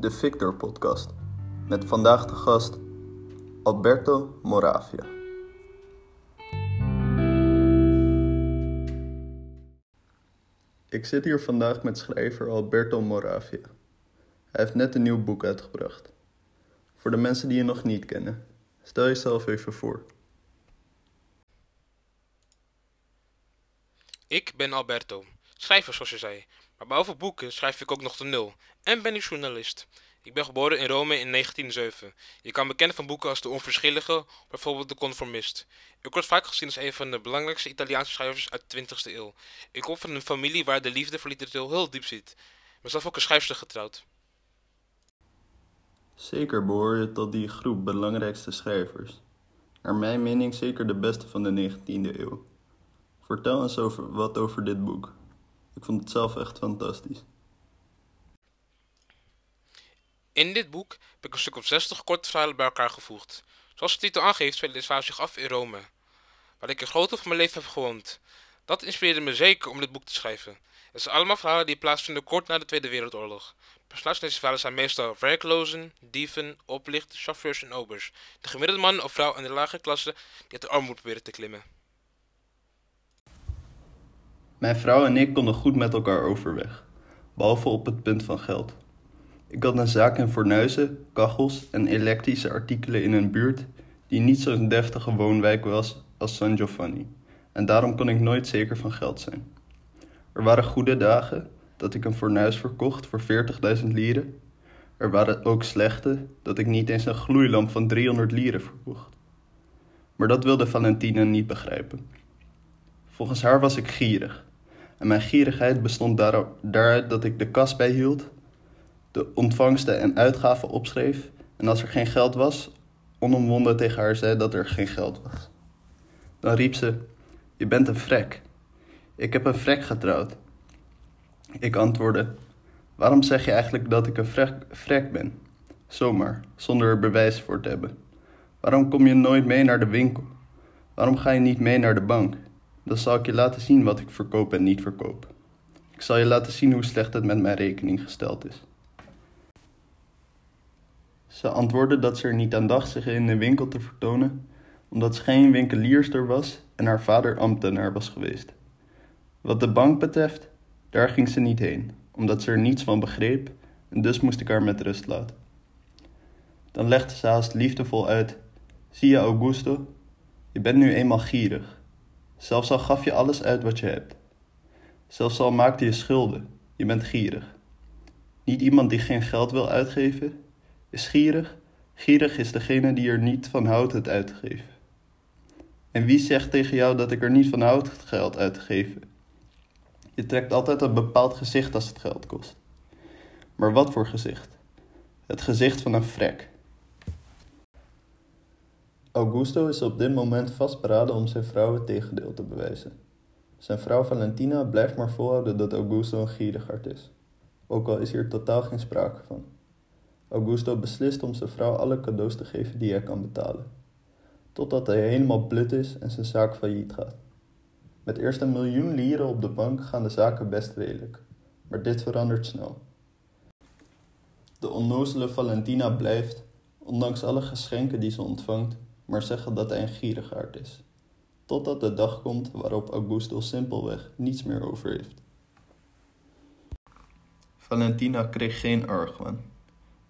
de Victor Podcast. Met vandaag de gast Alberto Moravia. Ik zit hier vandaag met schrijver Alberto Moravia. Hij heeft net een nieuw boek uitgebracht. Voor de mensen die je nog niet kennen, stel jezelf even voor. Ik ben Alberto, schrijver zoals je zei. Maar behalve boeken schrijf ik ook nog de nul en ben ik journalist. Ik ben geboren in Rome in 1907. Je kan me kennen van boeken als De Onverschillige, bijvoorbeeld De Conformist. Ik word vaak gezien als een van de belangrijkste Italiaanse schrijvers uit de 20e eeuw. Ik kom van een familie waar de liefde voor literatuur heel diep zit. Ben zelf ook een schrijfster getrouwd. Zeker behoor je tot die groep belangrijkste schrijvers. Naar mijn mening zeker de beste van de 19e eeuw. Vertel eens over, wat over dit boek. Ik vond het zelf echt fantastisch. In dit boek heb ik een stuk of 60 korte verhalen bij elkaar gevoegd. Zoals de titel aangeeft, spelen deze verhalen zich af in Rome, waar ik een groot deel van mijn leven heb gewoond. Dat inspireerde me zeker om dit boek te schrijven. Het zijn allemaal verhalen die plaatsvinden kort na de Tweede Wereldoorlog. Personages van deze verhalen zijn meestal werklozen, dieven, oplichters, chauffeurs en obers. De gemiddelde man of vrouw in de lage klasse die uit de armoede proberen te klimmen. Mijn vrouw en ik konden goed met elkaar overweg, behalve op het punt van geld. Ik had een zaak in fornuizen, kachels en elektrische artikelen in een buurt die niet zo'n deftige woonwijk was als San Giovanni, en daarom kon ik nooit zeker van geld zijn. Er waren goede dagen dat ik een fornuis verkocht voor 40.000 lieren. Er waren ook slechte dat ik niet eens een gloeilamp van 300 lieren verkocht. Maar dat wilde Valentina niet begrijpen. Volgens haar was ik gierig. En mijn gierigheid bestond daaruit dat ik de kas bijhield, de ontvangsten en uitgaven opschreef en als er geen geld was, onomwonden tegen haar zei dat er geen geld was. Dan riep ze: Je bent een vrek. Ik heb een vrek getrouwd. Ik antwoordde: Waarom zeg je eigenlijk dat ik een vrek, vrek ben? Zomaar, zonder er bewijs voor te hebben. Waarom kom je nooit mee naar de winkel? Waarom ga je niet mee naar de bank? Dan zal ik je laten zien wat ik verkoop en niet verkoop. Ik zal je laten zien hoe slecht het met mijn rekening gesteld is. Ze antwoordde dat ze er niet aan dacht zich in de winkel te vertonen, omdat ze geen winkelierster was en haar vader ambtenaar was geweest. Wat de bank betreft, daar ging ze niet heen, omdat ze er niets van begreep en dus moest ik haar met rust laten. Dan legde ze haast liefdevol uit: Zie je, Augusto, je bent nu eenmaal gierig. Zelfs al gaf je alles uit wat je hebt. Zelfs al maakte je schulden, je bent gierig. Niet iemand die geen geld wil uitgeven, is gierig. Gierig is degene die er niet van houdt het uit te geven. En wie zegt tegen jou dat ik er niet van houd het geld uit te geven? Je trekt altijd een bepaald gezicht als het geld kost. Maar wat voor gezicht? Het gezicht van een vrek. Augusto is op dit moment vastberaden om zijn vrouw het tegendeel te bewijzen. Zijn vrouw Valentina blijft maar volhouden dat Augusto een gierigaard is, ook al is hier totaal geen sprake van. Augusto beslist om zijn vrouw alle cadeaus te geven die hij kan betalen, totdat hij helemaal blut is en zijn zaak failliet gaat. Met eerst een miljoen lieren op de bank gaan de zaken best redelijk, maar dit verandert snel. De onnozele Valentina blijft, ondanks alle geschenken die ze ontvangt, maar zeggen dat hij een gierigaard is. Totdat de dag komt waarop Augusto simpelweg niets meer over heeft. Valentina kreeg geen argwaan.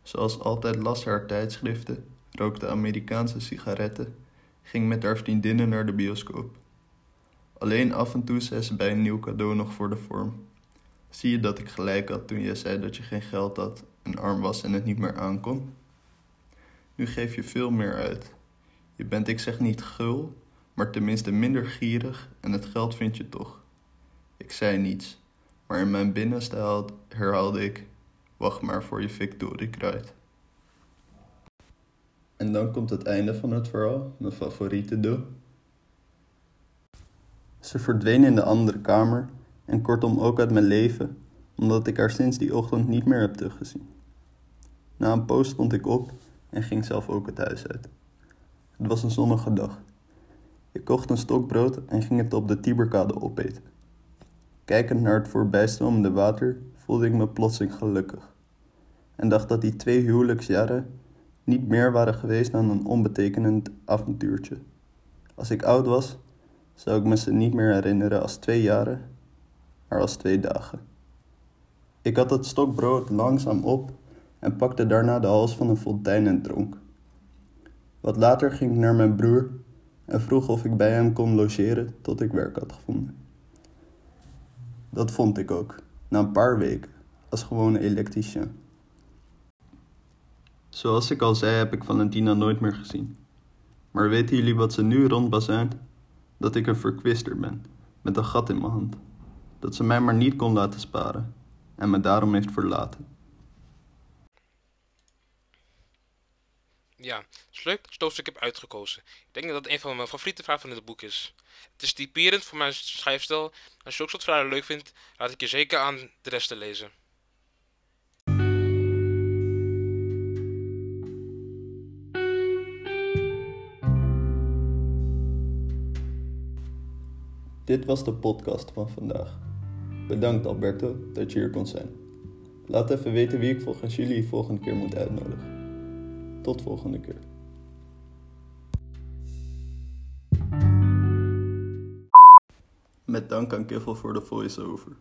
Zoals altijd las haar tijdschriften, rookte Amerikaanse sigaretten, ging met haar vriendinnen naar de bioscoop. Alleen af en toe zei ze bij een nieuw cadeau nog voor de vorm. Zie je dat ik gelijk had toen je zei dat je geen geld had, en arm was en het niet meer aankon? Nu geef je veel meer uit. Je bent, ik zeg niet gul, maar tenminste minder gierig en het geld vind je toch. Ik zei niets, maar in mijn binnenste herhaalde ik: Wacht maar voor je victorie kruid. En dan komt het einde van het verhaal, mijn favoriete deel. Ze verdween in de andere kamer en kortom ook uit mijn leven, omdat ik haar sinds die ochtend niet meer heb teruggezien. Na een poos stond ik op en ging zelf ook het huis uit. Het was een zonnige dag. Ik kocht een stokbrood en ging het op de Tiberkade opeten. Kijkend naar het voorbijstromende water voelde ik me plotseling gelukkig. en dacht dat die twee huwelijksjaren niet meer waren geweest dan een onbetekenend avontuurtje. Als ik oud was, zou ik me ze niet meer herinneren als twee jaren, maar als twee dagen. Ik had het stokbrood langzaam op en pakte daarna de hals van een fontein en dronk. Wat later ging ik naar mijn broer en vroeg of ik bij hem kon logeren tot ik werk had gevonden. Dat vond ik ook, na een paar weken, als gewone elektricien. Zoals ik al zei, heb ik Valentina nooit meer gezien. Maar weten jullie wat ze nu rondbazuint? Dat ik een verkwister ben, met een gat in mijn hand. Dat ze mij maar niet kon laten sparen en me daarom heeft verlaten. Ja, het is leuk dat je het hoofdstuk uitgekozen. Ik denk dat dat een van mijn favoriete vragen van dit boek is. Het is typerend voor mijn schrijfstijl. Als je ook soort verhalen leuk vindt, laat ik je zeker aan de rest te lezen. Dit was de podcast van vandaag. Bedankt Alberto dat je hier kon zijn. Laat even weten wie ik volgens jullie volgende keer moet uitnodigen. Tot volgende keer. Met dank aan Kiffel voor de voice-over.